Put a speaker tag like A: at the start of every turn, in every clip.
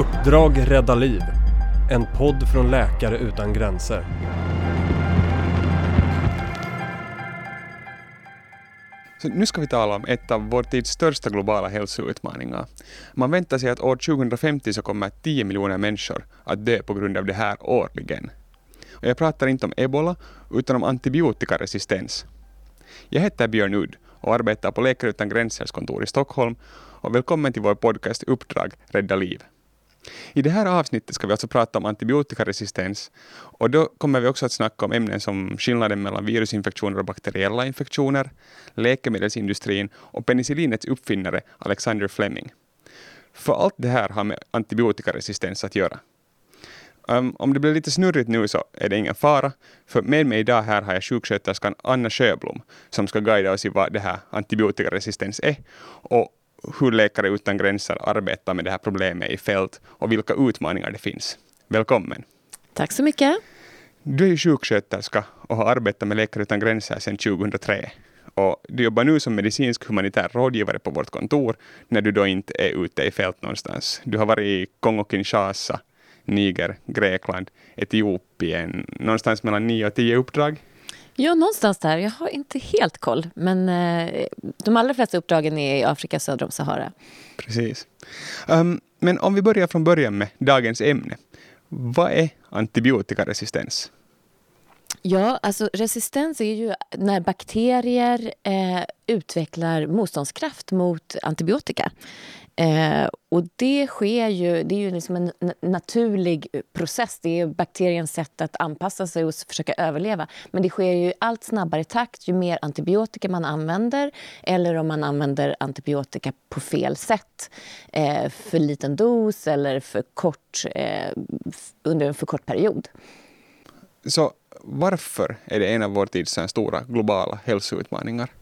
A: Uppdrag rädda liv. En podd från Läkare utan gränser.
B: Så nu ska vi tala om ett av vår tids största globala hälsoutmaningar. Man väntar sig att år 2050 så kommer 10 miljoner människor att dö på grund av det här årligen. Och jag pratar inte om ebola, utan om antibiotikaresistens. Jag heter Björn Udd och arbetar på Läkare utan gränsers kontor i Stockholm och välkommen till vår podcast Uppdrag Rädda liv. I det här avsnittet ska vi alltså prata om antibiotikaresistens och då kommer vi också att snacka om ämnen som skillnaden mellan virusinfektioner och bakteriella infektioner, läkemedelsindustrin och penicillinets uppfinnare Alexander Fleming. För allt det här har med antibiotikaresistens att göra. Um, om det blir lite snurrigt nu så är det ingen fara, för med mig idag här har jag sjuksköterskan Anna Sjöblom som ska guida oss i vad det här antibiotikaresistens är och hur Läkare utan gränser arbetar med det här problemet i fält och vilka utmaningar det finns. Välkommen!
C: Tack så mycket!
B: Du är ju sjuksköterska och har arbetat med Läkare utan gränser sedan 2003. Och du jobbar nu som medicinsk humanitär rådgivare på vårt kontor när du då inte är ute i fält någonstans. Du har varit i Kongo-Kinshasa, Niger, Grekland, Etiopien, någonstans mellan nio och tio uppdrag.
C: Ja, någonstans där. Jag har inte helt koll. Men eh, de allra flesta uppdragen är i Afrika söder om Sahara.
B: Precis. Um, men om vi börjar från början med dagens ämne. Vad är antibiotikaresistens?
C: Ja, alltså resistens är ju när bakterier eh, utvecklar motståndskraft mot antibiotika. Eh, och det sker ju, det är ju liksom en naturlig process. Det är bakteriens sätt att anpassa sig och försöka överleva. Men det sker ju i allt snabbare takt ju mer antibiotika man använder eller om man använder antibiotika på fel sätt. Eh, för liten dos eller för kort, eh, under en för kort period.
B: Så varför är det en av vår tids stora globala hälsoutmaningar?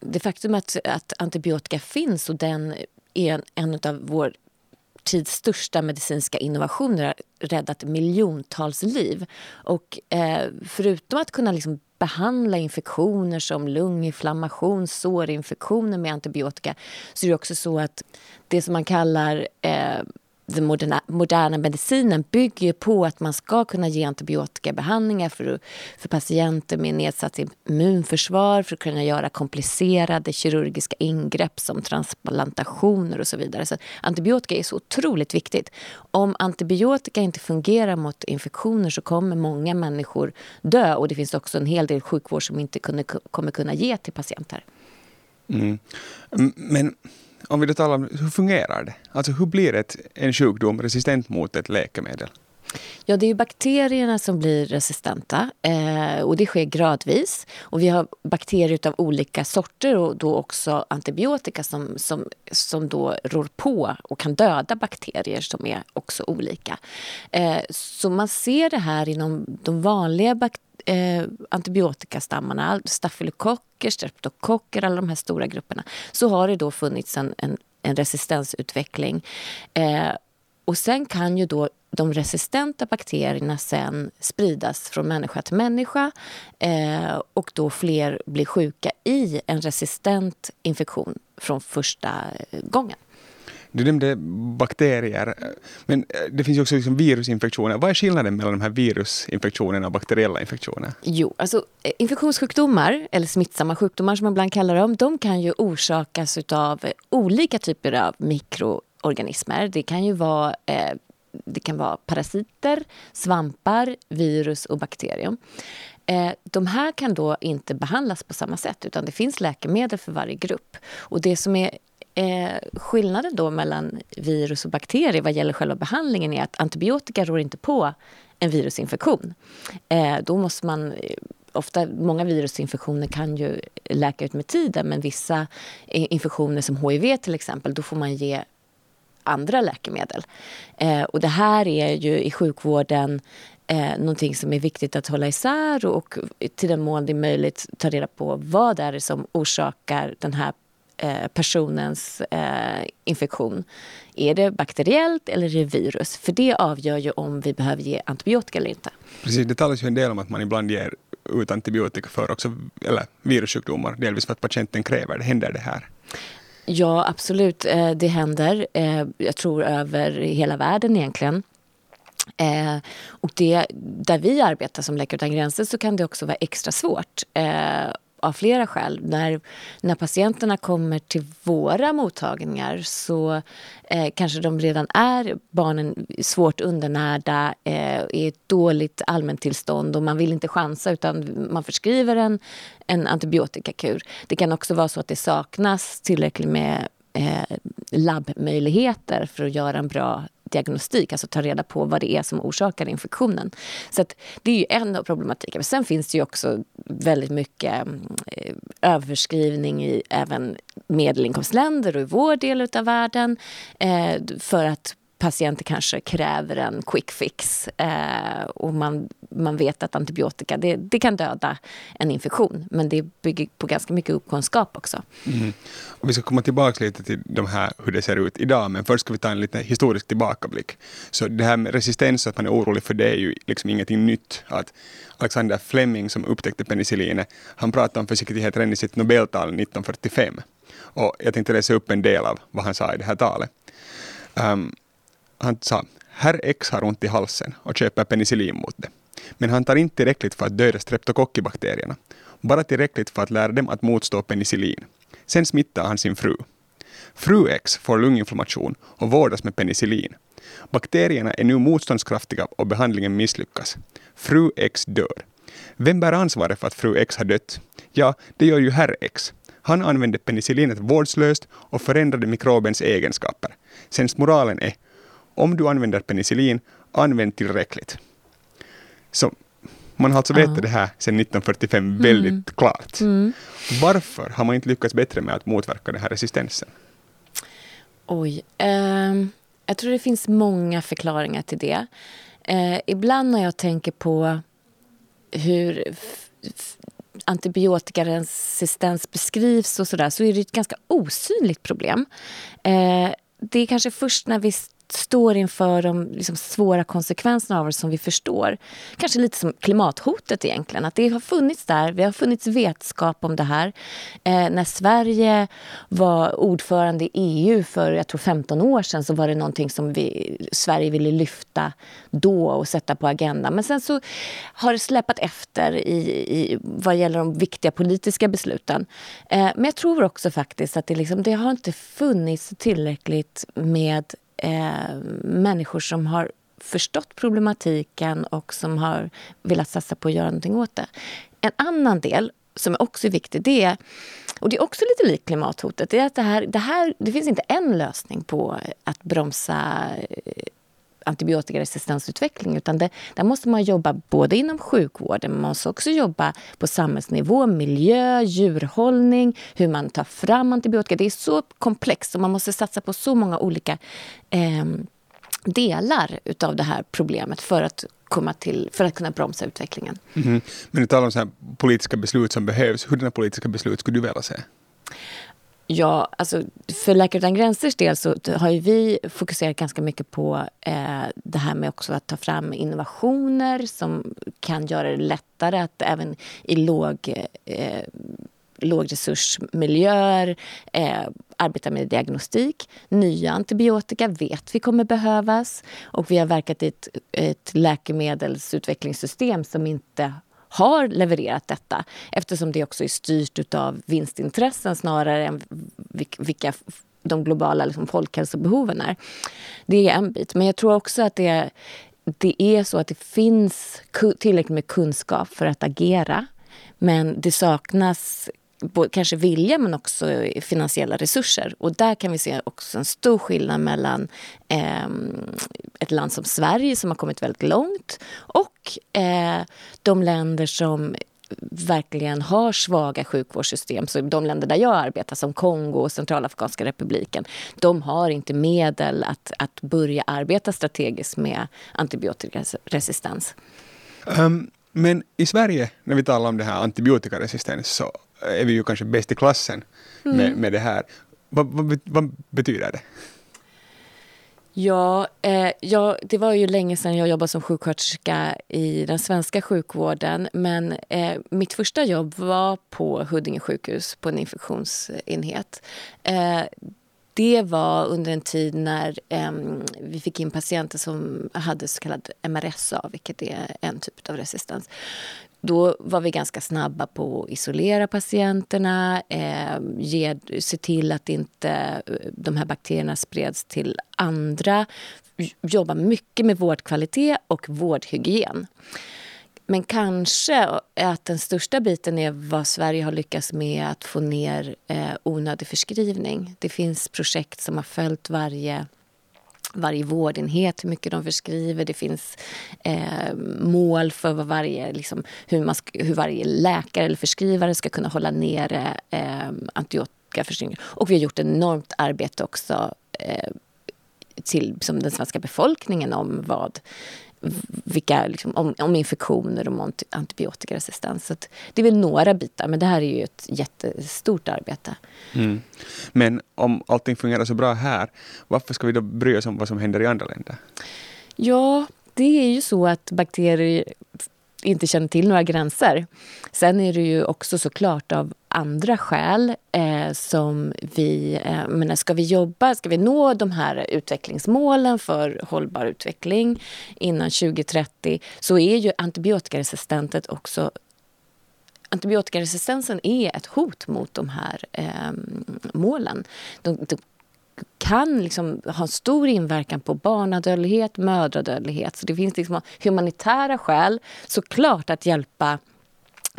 C: Det faktum att, att antibiotika finns och den är en av vår tids största medicinska innovationer har räddat miljontals liv. Och eh, förutom att kunna liksom behandla infektioner som lunginflammation, sårinfektioner med antibiotika så är det också så att det som man kallar eh, den moderna, moderna medicinen bygger på att man ska kunna ge antibiotikabehandlingar för, för patienter med nedsatt immunförsvar för att kunna göra komplicerade kirurgiska ingrepp som transplantationer och så vidare. Så antibiotika är så otroligt viktigt. Om antibiotika inte fungerar mot infektioner så kommer många människor dö och det finns också en hel del sjukvård som inte kunde, kommer kunna ge till patienter.
B: Mm. Men om vi då talar om hur fungerar det? Alltså hur blir ett, en sjukdom resistent mot ett läkemedel?
C: Ja, det är bakterierna som blir resistenta eh, och det sker gradvis. Och vi har bakterier av olika sorter och då också antibiotika som, som, som då rår på och kan döda bakterier som är också olika. Eh, så man ser det här inom de vanliga bakterierna eh, antibiotikastammarna, stafylokocker, streptokocker, alla de här stora grupperna, så har det då funnits en, en, en resistensutveckling. Eh, och sen kan ju då de resistenta bakterierna sen spridas från människa till människa eh, och då fler blir sjuka i en resistent infektion från första eh, gången.
B: Du nämnde bakterier, men eh, det finns ju också liksom virusinfektioner. Vad är skillnaden mellan de här virusinfektionerna och bakteriella infektioner?
C: Jo, alltså eh, infektionssjukdomar, eller smittsamma sjukdomar som man ibland kallar dem, de kan ju orsakas av eh, olika typer av mikroorganismer. Det kan ju vara eh, det kan vara parasiter, svampar, virus och bakterier. De här kan då inte behandlas på samma sätt utan det finns läkemedel för varje grupp. Och det som är Eh, skillnaden då mellan virus och bakterier vad gäller själva behandlingen är att antibiotika rår inte på en virusinfektion. Eh, då måste man eh, ofta, många virusinfektioner kan ju läka ut med tiden men vissa eh, infektioner som hiv till exempel, då får man ge andra läkemedel. Eh, och det här är ju i sjukvården eh, någonting som är viktigt att hålla isär och till den mån det är möjligt ta reda på vad det är som orsakar den här Eh, personens eh, infektion. Är det bakteriellt eller är det virus? För det avgör ju om vi behöver ge antibiotika eller inte.
B: Precis, det talas ju en del om att man ibland ger ut antibiotika för också, eller virussjukdomar, delvis för att patienten kräver det. Händer det här?
C: Ja, absolut. Eh, det händer. Eh, jag tror över hela världen egentligen. Eh, och det, där vi arbetar som Läkare utan gränser så kan det också vara extra svårt eh, av flera skäl. När, när patienterna kommer till våra mottagningar så eh, kanske de redan är barnen svårt undernärda, eh, i ett dåligt allmäntillstånd och man vill inte chansa utan man förskriver en, en antibiotikakur. Det kan också vara så att det saknas tillräckligt med eh, labbmöjligheter för att göra en bra diagnostik, alltså ta reda på vad det är som orsakar infektionen. Så det är ju en av problematiken. Men sen finns det ju också väldigt mycket mm, eh, överskrivning i även medelinkomstländer och i vår del av världen eh, för att patienter kanske kräver en quick fix eh, och man, man vet att antibiotika det, det kan döda en infektion men det bygger på ganska mycket okunskap också.
B: Mm. Och vi ska komma tillbaka lite till de här, hur det ser ut idag men först ska vi ta en lite historisk tillbakablick. Så det här med resistens, att man är orolig för det är ju liksom ingenting nytt. Att Alexander Fleming som upptäckte penicillinet, han pratade om försiktighet redan i sitt Nobeltal 1945. Och jag tänkte läsa upp en del av vad han sa i det här talet. Um, han sa Herr X har ont i halsen och köper penicillin mot det. Men han tar inte tillräckligt för att döda streptokockibakterierna. Bara tillräckligt för att lära dem att motstå penicillin. Sen smittar han sin fru. Fru X får lunginflammation och vårdas med penicillin. Bakterierna är nu motståndskraftiga och behandlingen misslyckas. Fru X dör. Vem bär ansvaret för att fru X har dött? Ja, det gör ju herr X. Han använde penicillinet vårdslöst och förändrade mikrobens egenskaper. Sensmoralen är om du använder penicillin, använd tillräckligt. Så man har alltså vetat det här sedan 1945 väldigt mm. klart. Mm. Varför har man inte lyckats bättre med att motverka den här resistensen?
C: Oj. Eh, jag tror det finns många förklaringar till det. Eh, ibland när jag tänker på hur antibiotikaresistens beskrivs och sådär så är det ett ganska osynligt problem. Eh, det är kanske först när vi står inför de liksom, svåra konsekvenserna av det som vi förstår. Kanske lite som klimathotet egentligen. Att det har funnits där, vi har funnits vetskap om det här. Eh, när Sverige var ordförande i EU för jag tror 15 år sedan så var det någonting som vi, Sverige ville lyfta då och sätta på agendan. Men sen så har det släpat efter i, i, vad gäller de viktiga politiska besluten. Eh, men jag tror också faktiskt att det, liksom, det har inte funnits tillräckligt med eh, människor som har förstått problematiken och som har velat satsa på att göra någonting åt det. En annan del som är också viktig, det är, och det är också lite likt klimathotet, det är att det här, det här, det finns inte en lösning på att bromsa eh, antibiotikaresistensutveckling. Utan det, där måste man jobba både inom sjukvården, man måste också jobba på samhällsnivå, miljö, djurhållning, hur man tar fram antibiotika. Det är så komplext och man måste satsa på så många olika eh, delar av det här problemet för att komma till, för att kunna bromsa utvecklingen.
B: Mm. Men du talar om så politiska beslut som behövs. Hurdana politiska beslut skulle du vilja se?
C: Ja, alltså för Läkare utan gränsers del så har vi fokuserat ganska mycket på eh, det här med också att ta fram innovationer som kan göra det lättare att även i låg, eh, lågresursmiljöer eh, arbeta med diagnostik. Nya antibiotika vet vi kommer behövas och vi har verkat i ett, ett läkemedelsutvecklingssystem som inte har levererat detta eftersom det också är styrt av vinstintressen snarare än vilka de globala liksom, folkhälsobehoven är. Det är en bit. Men jag tror också att det, det är så att det finns tillräckligt med kunskap för att agera. Men det saknas kanske vilja men också finansiella resurser. Och där kan vi se också en stor skillnad mellan eh, ett land som Sverige som har kommit väldigt långt och eh, de länder som verkligen har svaga sjukvårdssystem. Så de länder där jag arbetar, som Kongo och Centralafrikanska republiken, de har inte medel att, att börja arbeta strategiskt med antibiotikaresistens.
B: Um, men i Sverige, när vi talar om det här antibiotikaresistens, så är vi ju kanske bäst i klassen mm. med, med det här. Vad, vad, vad betyder det?
C: Ja, eh, ja, det var ju länge sedan jag jobbade som sjuksköterska i den svenska sjukvården. Men eh, mitt första jobb var på Huddinge sjukhus på en infektionsenhet. Eh, det var under en tid när eh, vi fick in patienter som hade så kallad MRSA, vilket är en typ av resistens. Då var vi ganska snabba på att isolera patienterna, eh, ge, se till att inte eh, de här bakterierna spreds till andra. Jobba mycket med vårdkvalitet och vårdhygien. Men kanske att den största biten är vad Sverige har lyckats med att få ner eh, onödig förskrivning. Det finns projekt som har följt varje varje vårdenhet, hur mycket de förskriver. Det finns eh, mål för vad varje, liksom, hur, man ska, hur varje läkare eller förskrivare ska kunna hålla nere eh, antibiotikaförskrivning. Och vi har gjort enormt arbete också eh, till som den svenska befolkningen om vad vilka, liksom, om, om, infektioner och antibiotikaresistens. Så det är väl några bitar, men det här är ju ett jättestort arbete.
B: Mm. Men om allting fungerar så bra här, varför ska vi då bry oss om vad som händer i andra länder?
C: Ja, det är ju så att bakterier inte känner till några gränser. Sen är det ju också såklart av andra skäl eh, som vi... Eh, menar, ska vi jobba, ska vi nå de här utvecklingsmålen för hållbar utveckling innan 2030 så är ju antibiotikaresistentet också Antibiotikaresistensen är ett hot mot de här eh, målen. De, de kan liksom ha stor inverkan på barnadödlighet, mödradödlighet. Så det finns liksom humanitära skäl såklart att hjälpa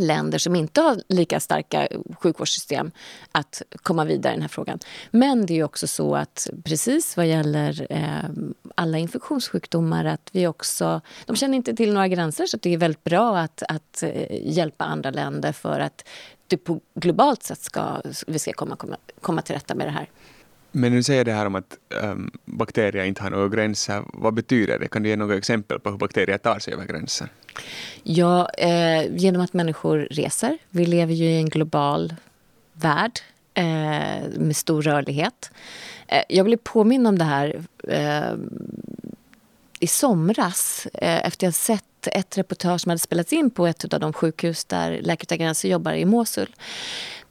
C: länder som inte har lika starka sjukvårdssystem att komma vidare i den här frågan. Men det är också så att precis vad gäller eh, alla infektionssjukdomar att vi också... De känner inte till några gränser så det är väldigt bra att, att eh, hjälpa andra länder för att det på globalt sätt ska, vi ska komma, komma, komma till rätta med det här.
B: Men nu säger det här om att um, bakterier inte har några gränser. Vad betyder det? Kan du ge några exempel på hur bakterier tar sig över gränsen?
C: Ja, eh, genom att människor reser. Vi lever ju i en global värld eh, med stor rörlighet. Eh, jag blev påminn om det här eh, i somras eh, efter att jag sett ett reportage som hade spelats in på ett av de sjukhus där Läkare utan gränser jobbar i Mosul.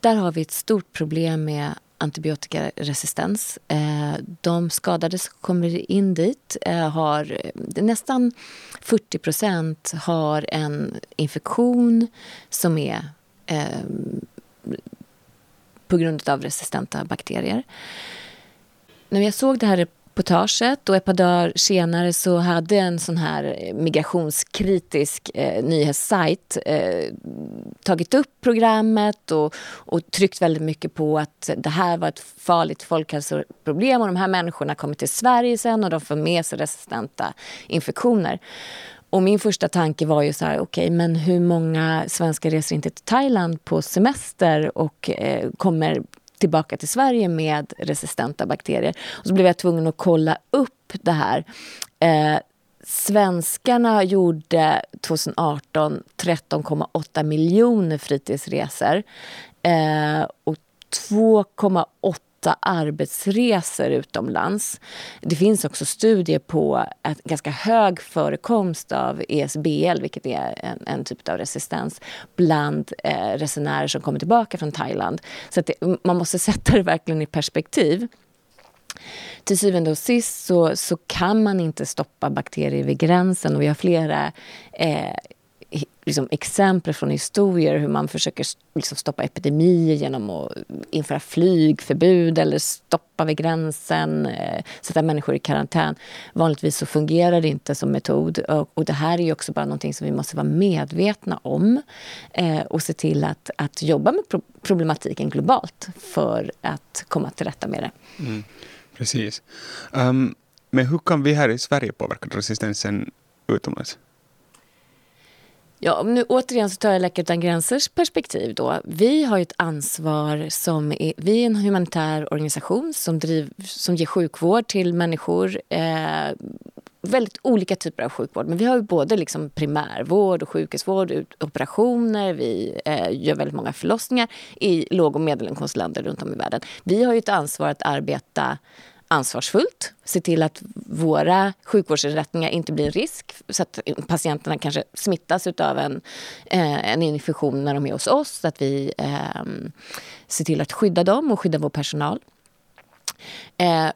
C: Där har vi ett stort problem med antibiotikaresistens. Eh, de skadade som kommer in dit eh, har nästan 40 procent har en infektion som är eh, på grund av resistenta bakterier. När jag såg det här reportaget och ett par dagar senare så hade en sån här migrationskritisk eh, nyhetssajt eh, tagit upp programmet och, och tryckt väldigt mycket på att det här var ett farligt folkhälsoproblem och de här människorna kommer till Sverige sen och de får med sig resistenta infektioner. Och min första tanke var ju så här, okej, okay, men hur många svenskar reser inte till Thailand på semester och eh, kommer tillbaka till Sverige med resistenta bakterier. Och så blev jag tvungen att kolla upp det här. Eh, svenskarna gjorde 2018 13,8 miljoner fritidsresor. Eh, och 2,8 åtta arbetsresor utomlands. Det finns också studier på en ganska hög förekomst av ESBL, vilket är en, en typ av resistens, bland eh, resenärer som kommer tillbaka från Thailand. Så det, man måste sätta det verkligen i perspektiv. Till syvende och sist så, så kan man inte stoppa bakterier vid gränsen och vi har flera eh, liksom, exempel från historier hur man försöker liksom, stoppa epidemier genom att införa flygförbud eller stoppa vid gränsen, eh, sätta människor i karantän. Vanligtvis så fungerar det inte som metod. Och, och det här är ju också bara någonting som vi måste vara medvetna om eh, och se till att, att jobba med pro problematiken globalt för att komma till rätta med det.
B: Mm, precis. Um, men hur kan vi här i Sverige påverka resistensen utomlands?
C: Ja, nu återigen så tar jag Läkare utan gränsers perspektiv. Då. Vi har ett ansvar som är, vi är en humanitär organisation som, driv, som ger sjukvård till människor. Eh, väldigt olika typer av sjukvård. Men vi har både liksom primärvård och sjukhusvård, operationer. Vi eh, gör väldigt många förlossningar i låg och medelinkomstländer runt om i världen. Vi har ett ansvar att arbeta ansvarsfullt. Se till att våra sjukvårdsinrättningar inte blir en risk så att patienterna kanske smittas av en, eh, en infektion när de är hos oss. Så att vi eh, ser till att skydda dem och skydda vår personal. Eh,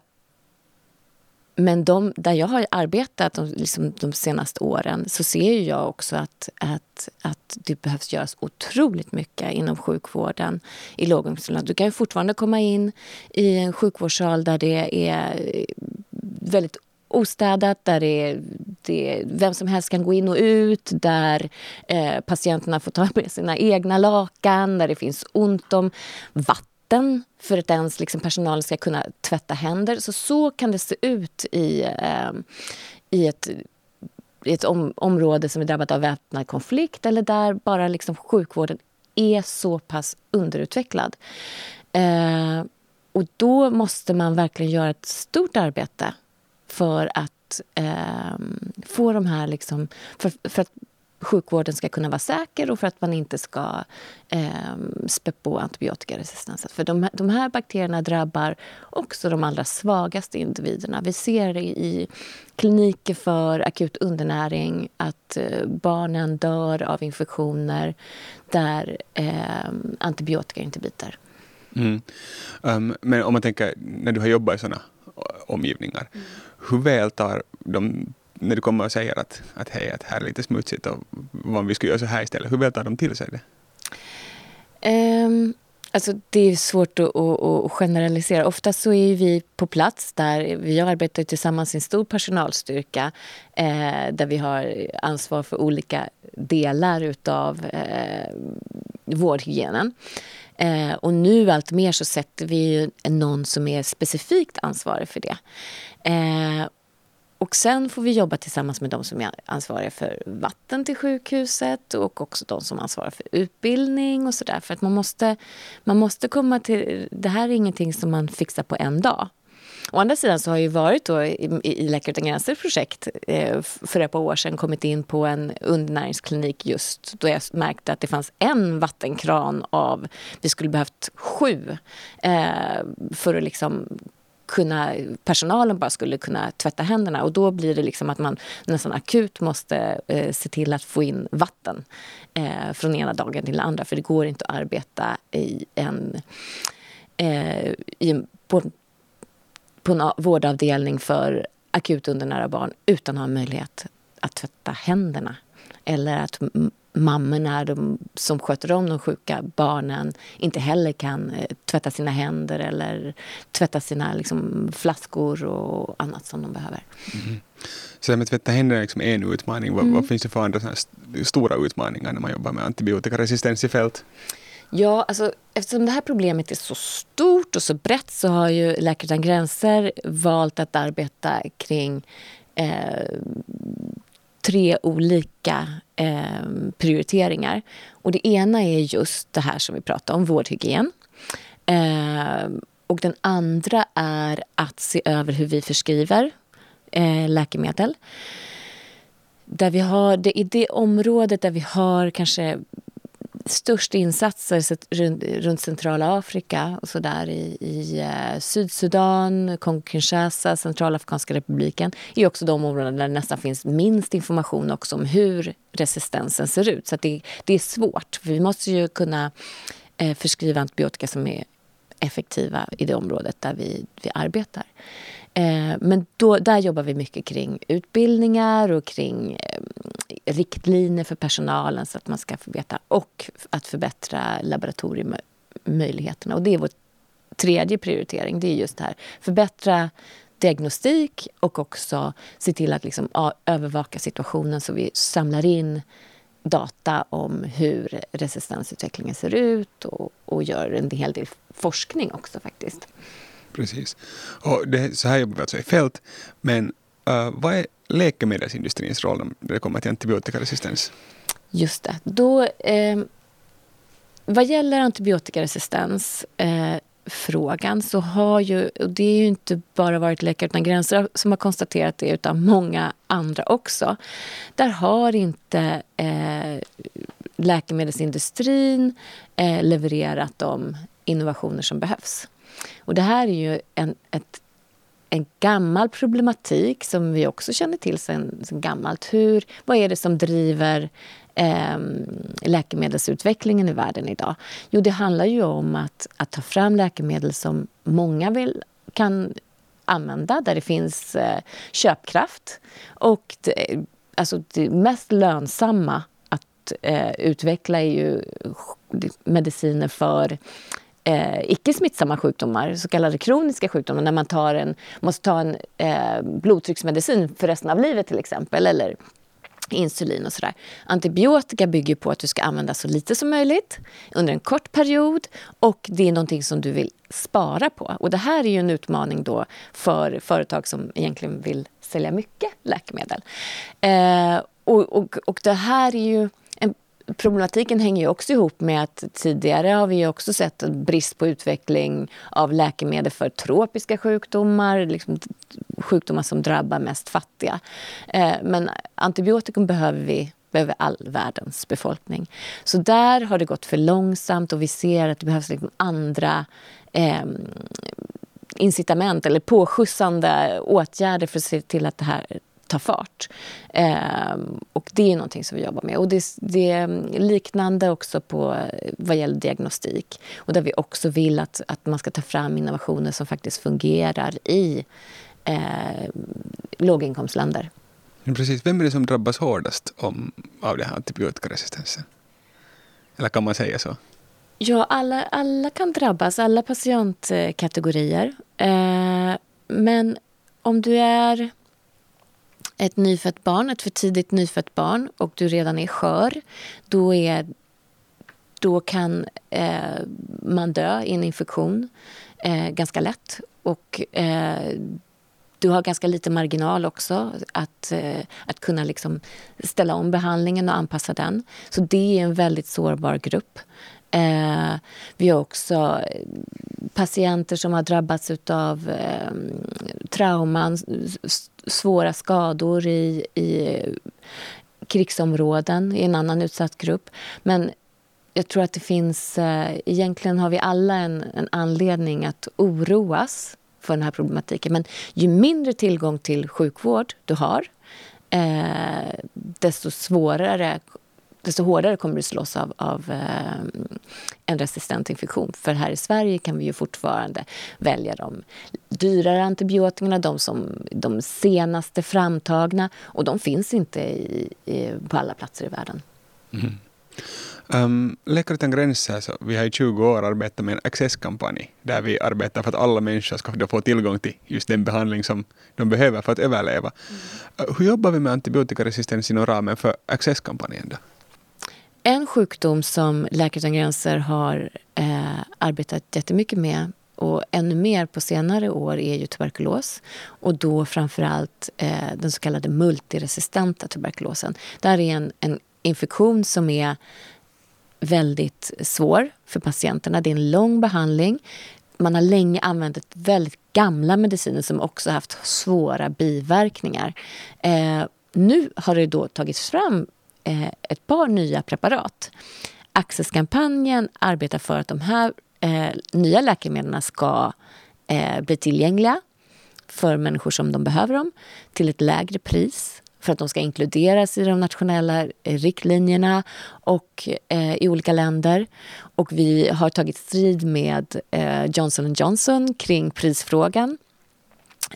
C: men de, där jag har arbetat de, liksom de senaste åren så ser jag också att, att, att det behövs göras otroligt mycket inom sjukvården i låginkomstland. Du kan ju fortfarande komma in i en sjukvårdssal där det är eh, väldigt ostädat, där det, det, vem som helst kan gå in och ut, där eh, patienterna får ta med sina egna lakan, där det finns ont om vatten vatten för att ens liksom, personalen ska kunna tvätta händer. Så, så kan det se ut i, eh, i ett, i ett om, område som är drabbat av väpnad konflikt eller där bara liksom, sjukvården är så pass underutvecklad. Eh, och då måste man verkligen göra ett stort arbete för att eh, få de här... Liksom, för, för att sjukvården ska kunna vara säker och för att man inte ska eh, spä på antibiotikaresistens. För de, de, här bakterierna drabbar också de allra svagaste individerna. Vi ser det i kliniker för akut undernäring att eh, barnen dör av infektioner där eh, antibiotika inte biter.
B: Mm. Um, men om man tänker, när du har jobbat i såna omgivningar, mm. hur väl tar de när du kommer och säger att, att hej, att här är lite smutsigt och vad vi ska göra så här istället, hur väl tar de till sig det?
C: Um, alltså det är svårt att, att, att generalisera. Ofta så är vi på plats där vi arbetar tillsammans i en stor personalstyrka eh, där vi har ansvar för olika delar utav eh, vårdhygienen. Eh, och nu allt mer så sätter vi ju någon som är specifikt ansvarig för det. Eh, och sen får vi jobba tillsammans med de som är ansvariga för vatten till sjukhuset och också de som ansvarar för utbildning och sådär. För att man måste, man måste komma till... Det här är ingenting som man fixar på en dag. Å andra sidan så har jag varit då i, i Läkare utan gränser projekt eh, för ett par år sedan kommit in på en undernäringsklinik just då jag märkte att det fanns en vattenkran av, vi skulle behövt sju eh, för att liksom kunna, personalen bara skulle kunna tvätta händerna. Och då blir det liksom att man nästan akut måste eh, se till att få in vatten eh, från ena dagen till den andra. För det går inte att arbeta i en, eh, i, på, på en vårdavdelning för akut undernära barn utan att ha möjlighet att tvätta händerna. Eller att mammorna de, som sköter om de sjuka barnen inte heller kan eh, tvätta sina händer eller tvätta sina liksom, flaskor och annat som de behöver.
B: Mm. Så det med tvätta händerna är liksom en utmaning. Vad, mm. vad finns det för andra stora utmaningar när man jobbar med antibiotikaresistens i fält?
C: Ja, alltså, eftersom det här problemet är så stort och så brett så har ju Läkare utan gränser valt att arbeta kring eh, tre olika eh, prioriteringar. Och det ena är just det här som vi pratade om, vårdhygien. Eh, och den andra är att se över hur vi förskriver eh, läkemedel. Där vi har, det, I det området där vi har kanske störst insatser runt, runt centrala Afrika och så där i, i eh, Sydsudan, Kongo-Kinshasa, Centralafrikanska republiken är också de områden där det nästan finns minst information också om hur resistensen ser ut. Så det, det är svårt. Vi måste ju kunna eh, förskriva antibiotika som är effektiva i det området där vi, vi arbetar. Eh, men då, där jobbar vi mycket kring utbildningar och kring eh, riktlinjer för personalen så att man ska få veta och att förbättra laboratoriemöjligheterna. Och det är vår tredje prioritering. Det är just det här. Förbättra diagnostik och också se till att liksom, övervaka situationen så vi samlar in data om hur resistensutvecklingen ser ut och, och gör en hel del forskning också faktiskt.
B: Precis. Och det, så här jobbar vi alltså i fält. Men uh, vad är läkemedelsindustrins roll när det kommer till antibiotikaresistens?
C: Just det. Då, eh, vad gäller antibiotikaresistens eh, frågan så har ju, och det är ju inte bara varit Läkare utan gränser som har konstaterat det utan många andra också. Där har inte eh, läkemedelsindustrin eh, levererat de innovationer som behövs. Och det här är ju en, ett en gammal problematik som vi också känner till sen, sen gammalt. Hur, vad är det som driver eh, läkemedelsutvecklingen i världen idag? Jo, det handlar ju om att, att ta fram läkemedel som många vill, kan använda, där det finns eh, köpkraft. Och det, alltså det mest lönsamma att eh, utveckla är ju mediciner för eh, icke smittsamma sjukdomar, så kallade kroniska sjukdomar, när man tar en, måste ta en eh, blodtrycksmedicin för resten av livet till exempel, eller insulin och sådär. Antibiotika bygger på att du ska använda så lite som möjligt under en kort period och det är någonting som du vill spara på. Och det här är ju en utmaning då för företag som egentligen vill sälja mycket läkemedel. Eh, och, och, och det här är ju problematiken hänger ju också ihop med att tidigare har vi också sett en brist på utveckling av läkemedel för tropiska sjukdomar, liksom sjukdomar som drabbar mest fattiga. Eh, men antibiotikum behöver vi behöver all världens befolkning. Så där har det gått för långsamt och vi ser att det behövs liksom andra eh, incitament eller påskjutsande åtgärder för att se till att det här ta fart. Eh, och det är någonting som vi jobbar med. Och det, det, är liknande också på vad gäller diagnostik. Och där vi också vill att, att man ska ta fram innovationer som faktiskt fungerar i eh, låginkomstländer.
B: Precis. Vem är det som drabbas hårdast om, av den här antibiotikaresistensen? Eller kan man säga så?
C: Ja, alla, alla kan drabbas, alla patientkategorier. Eh, men om du är ett nyfött barn, ett för tidigt nyfött barn och du redan är skör, då, är, då kan eh, man dö i en infektion eh, ganska lätt. Och eh, du har ganska lite marginal också att, eh, att kunna liksom ställa om behandlingen och anpassa den. Så det är en väldigt sårbar grupp. Eh, vi har också eh, patienter som har drabbats av eh, trauman, svåra skador i, i krigsområden, i en annan utsatt grupp. Men jag tror att det finns... Eh, egentligen har vi alla en, en anledning att oroas för den här problematiken. Men ju mindre tillgång till sjukvård du har eh, desto svårare desto hårdare kommer du slås av, av eh, en resistent infektion. För här i Sverige kan vi ju fortfarande välja de dyrare antibiotikerna, de, som, de senaste framtagna. Och de finns inte i, i, på alla platser i världen. Mm.
B: Um, Läkare utan gränser, så vi har i 20 år arbetat med en accesskampanj där vi arbetar för att alla människor ska få tillgång till just den behandling som de behöver för att överleva. Mm. Uh, hur jobbar vi med antibiotikaresistens inom ramen för accesskampanjen? Då?
C: En sjukdom som Läkare utan gränser har eh, arbetat jättemycket med och ännu mer på senare år är ju tuberkulos. Och då framförallt eh, den så kallade multiresistenta tuberkulosen. Det här är en, en infektion som är väldigt svår för patienterna. Det är en lång behandling. Man har länge använt väldigt gamla mediciner som också haft svåra biverkningar. Eh, nu har det då tagits fram eh, ett par nya preparat. Accesskampanjen arbetar för att de här eh, nya läkemedlen ska eh, bli tillgängliga för människor som de behöver dem till ett lägre pris för att de ska inkluderas i de nationella eh, riktlinjerna och eh, i olika länder. Och vi har tagit strid med eh, Johnson Johnson kring prisfrågan.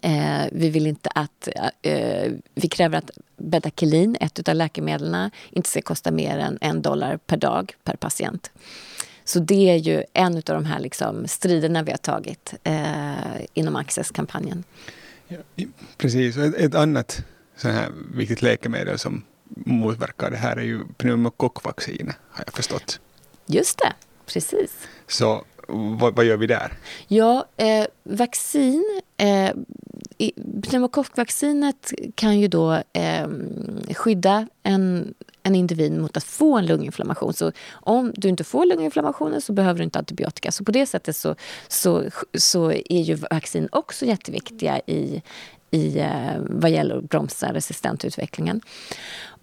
C: Eh, vi vill inte att... Eh, vi kräver att Bedakelin, ett av läkemedlen, inte ska kosta mer än en dollar per dag per patient. Så det är ju en av de här liksom striderna vi har tagit eh, inom Access-kampanjen.
B: Ja, precis. Ett, ett annat så här viktigt läkemedel som motverkar det här är ju pneumokockvaccinet, har jag förstått.
C: Just det, precis.
B: Så vad, vad gör vi där?
C: Ja, eh, vaccin... Eh, pneumokockvaccinet kan ju då eh, skydda en, en individ mot att få en lunginflammation. Så om du inte får lunginflammationen så behöver du inte antibiotika. Så på det sättet så, så, så är ju vaccin också jätteviktiga i, i eh, vad gäller att bromsa resistentutvecklingen.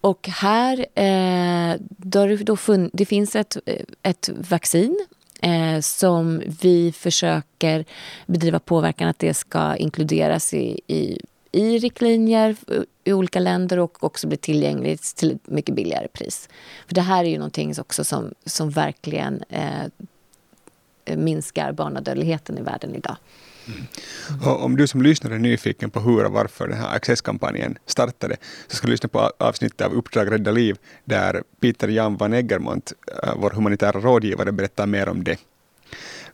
C: Och här eh, då, då fun, det finns ett, ett vaccin eh, som vi försöker bedriva påverkan att det ska inkluderas i, i, i riktlinjer i olika länder och också bli tillgängligt till ett mycket billigare pris. För Det här är ju någonting också som, som verkligen eh, minskar barnadödligheten i världen idag.
B: Mm. Och om du som lyssnare är nyfiken på hur och varför den här Access-kampanjen startade, så ska du lyssna på avsnittet av Uppdrag Rädda Liv, där Peter Jan van Eggermont, eh, vår humanitära rådgivare, berättar mer om det.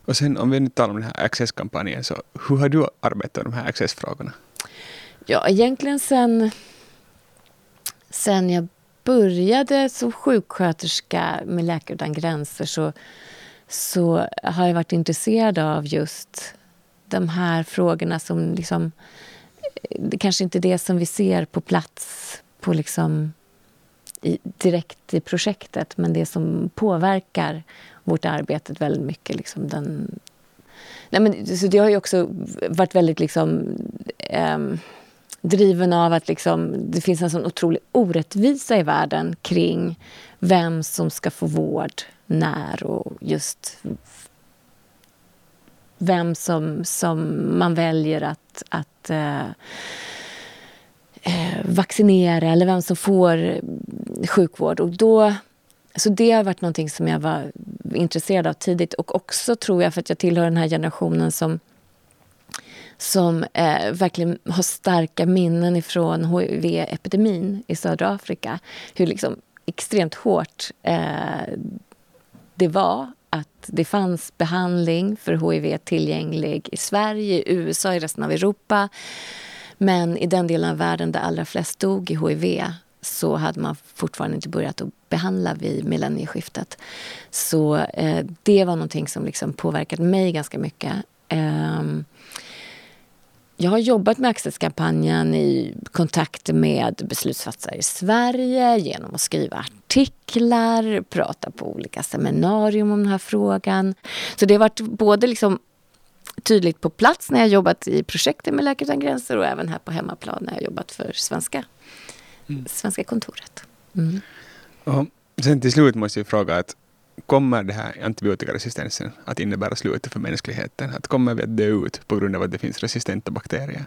B: Och sen om vi nu talar om den här Access-kampanjen, så hur har du arbetat med de här Access-frågorna?
C: Ja, egentligen sen, sen jag började som sjuksköterska med Läkare utan gränser så, så har jag varit intresserad av just de här frågorna som liksom... Eh, det kanske inte är det som vi ser på plats på liksom, i, direkt i projektet men det som påverkar vårt arbete väldigt mycket. Liksom den, nej men, så det har ju också varit väldigt liksom, eh, driven av att liksom, det finns en sån otrolig orättvisa i världen kring vem som ska få vård när och just vem som, som man väljer att, att eh, eh, vaccinera eller vem som får sjukvård. Och då, så det har varit någonting som jag var intresserad av tidigt. Och också tror jag för att jag tillhör den här generationen som som eh, verkligen har starka minnen ifrån hiv-epidemin i södra Afrika. Hur liksom extremt hårt eh, det var att det fanns behandling för hiv tillgänglig i Sverige, i USA, i resten av Europa. Men i den delen av världen där allra flest dog i hiv så hade man fortfarande inte börjat att behandla vid millennieskiftet. Så eh, det var någonting som liksom påverkade mig ganska mycket. Eh, jag har jobbat med Accesskampanjen i kontakt med beslutsfattare i Sverige genom att skriva artiklar, prata på olika seminarium om den här frågan. Så det har varit både liksom tydligt på plats när jag jobbat i projektet med Läkare utan gränser och även här på hemmaplan när jag jobbat för svenska, mm. svenska kontoret. Mm.
B: Och sen till slut måste jag fråga att kommer det här antibiotikaresistensen att innebära slutet för mänskligheten? Att kommer vi att dö ut på grund av att det finns resistenta bakterier?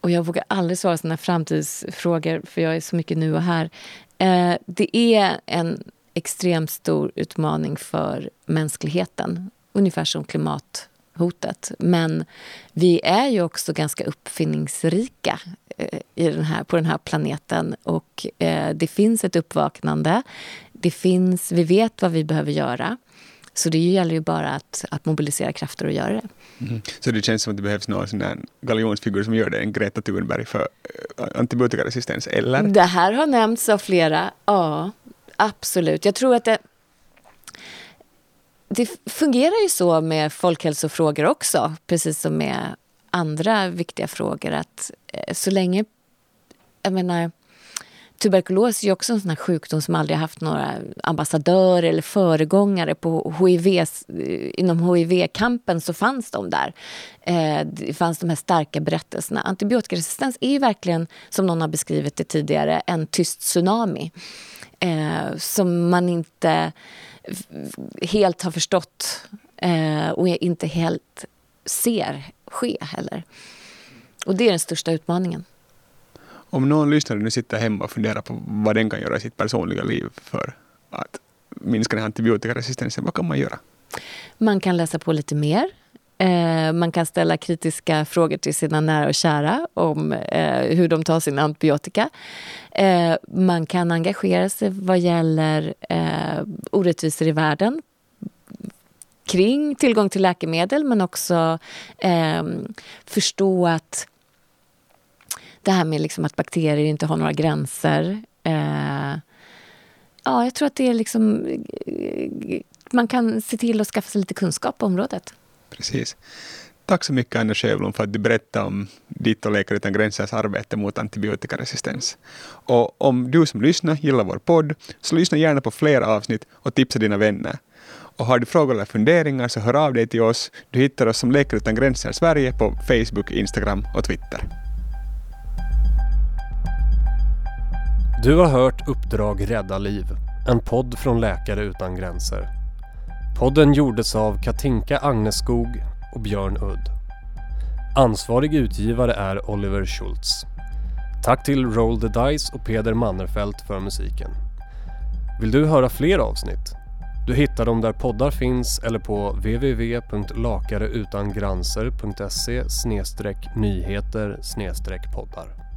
C: Och jag vågar aldrig svara sådana framtidsfrågor för jag är så mycket nu och här. Eh, det är en extremt stor utmaning för mänskligheten. Ungefär som klimathotet. Men vi är ju också ganska uppfinningsrika eh, i den här, på den här planeten. Och eh, det finns ett uppvaknande det finns, vi vet vad vi behöver göra. Så det gäller ju bara att, att mobilisera krafter och göra det.
B: Mm. Så det känns som att det behövs någon sån där galjonsfigur som gör det, en Greta Thunberg för uh, antibiotikaresistens, eller?
C: Det här har nämnts av flera, ja, absolut. Jag tror att det, det fungerar ju så med folkhälsofrågor också, precis som med andra viktiga frågor, att eh, så länge, jag menar, tuberkulos är också en sån sjukdom som aldrig haft några ambassadörer eller föregångare. På HIV, eh, inom hiv-kampen så fanns de där. Eh, det fanns de här starka berättelserna. Antibiotikaresistens är ju verkligen, som någon har beskrivit det tidigare, en tyst tsunami. Eh, som man inte helt har förstått och inte helt ser ske heller. Och det är den största utmaningen.
B: Om någon lyssnare nu sitter hemma och funderar på vad den kan göra i sitt personliga liv för att minska den här antibiotikaresistensen, vad kan man göra?
C: Man kan läsa på lite mer. Eh, man kan ställa kritiska frågor till sina nära och kära om eh, hur de tar sin antibiotika. Eh, man kan engagera sig vad gäller orättvisor i världen kring tillgång till läkemedel men också förstå att det här med liksom att bakterier inte har några gränser. Eh, ja, jag tror att det är liksom... Man kan se till att skaffa sig lite kunskap på området.
B: Precis. Tack så mycket Anna Sjöblom för att du berättade om ditt och Läkare utan gränsers arbete mot antibiotikaresistens. Och om du som lyssnar gillar vår podd, så lyssna gärna på fler avsnitt och tipsa dina vänner. Och har du frågor eller funderingar så hör av dig till oss. Du hittar oss som Läkare utan gränser Sverige på Facebook, Instagram och Twitter.
A: Du har hört Uppdrag Rädda Liv, en podd från Läkare Utan Gränser. Podden gjordes av Katinka Agneskog och Björn Udd. Ansvarig utgivare är Oliver Schultz. Tack till Roll the Dice och Peder Mannerfelt för musiken. Vill du höra fler avsnitt? Du hittar dem där poddar finns eller på www.lakareutangranser.se nyheter poddar.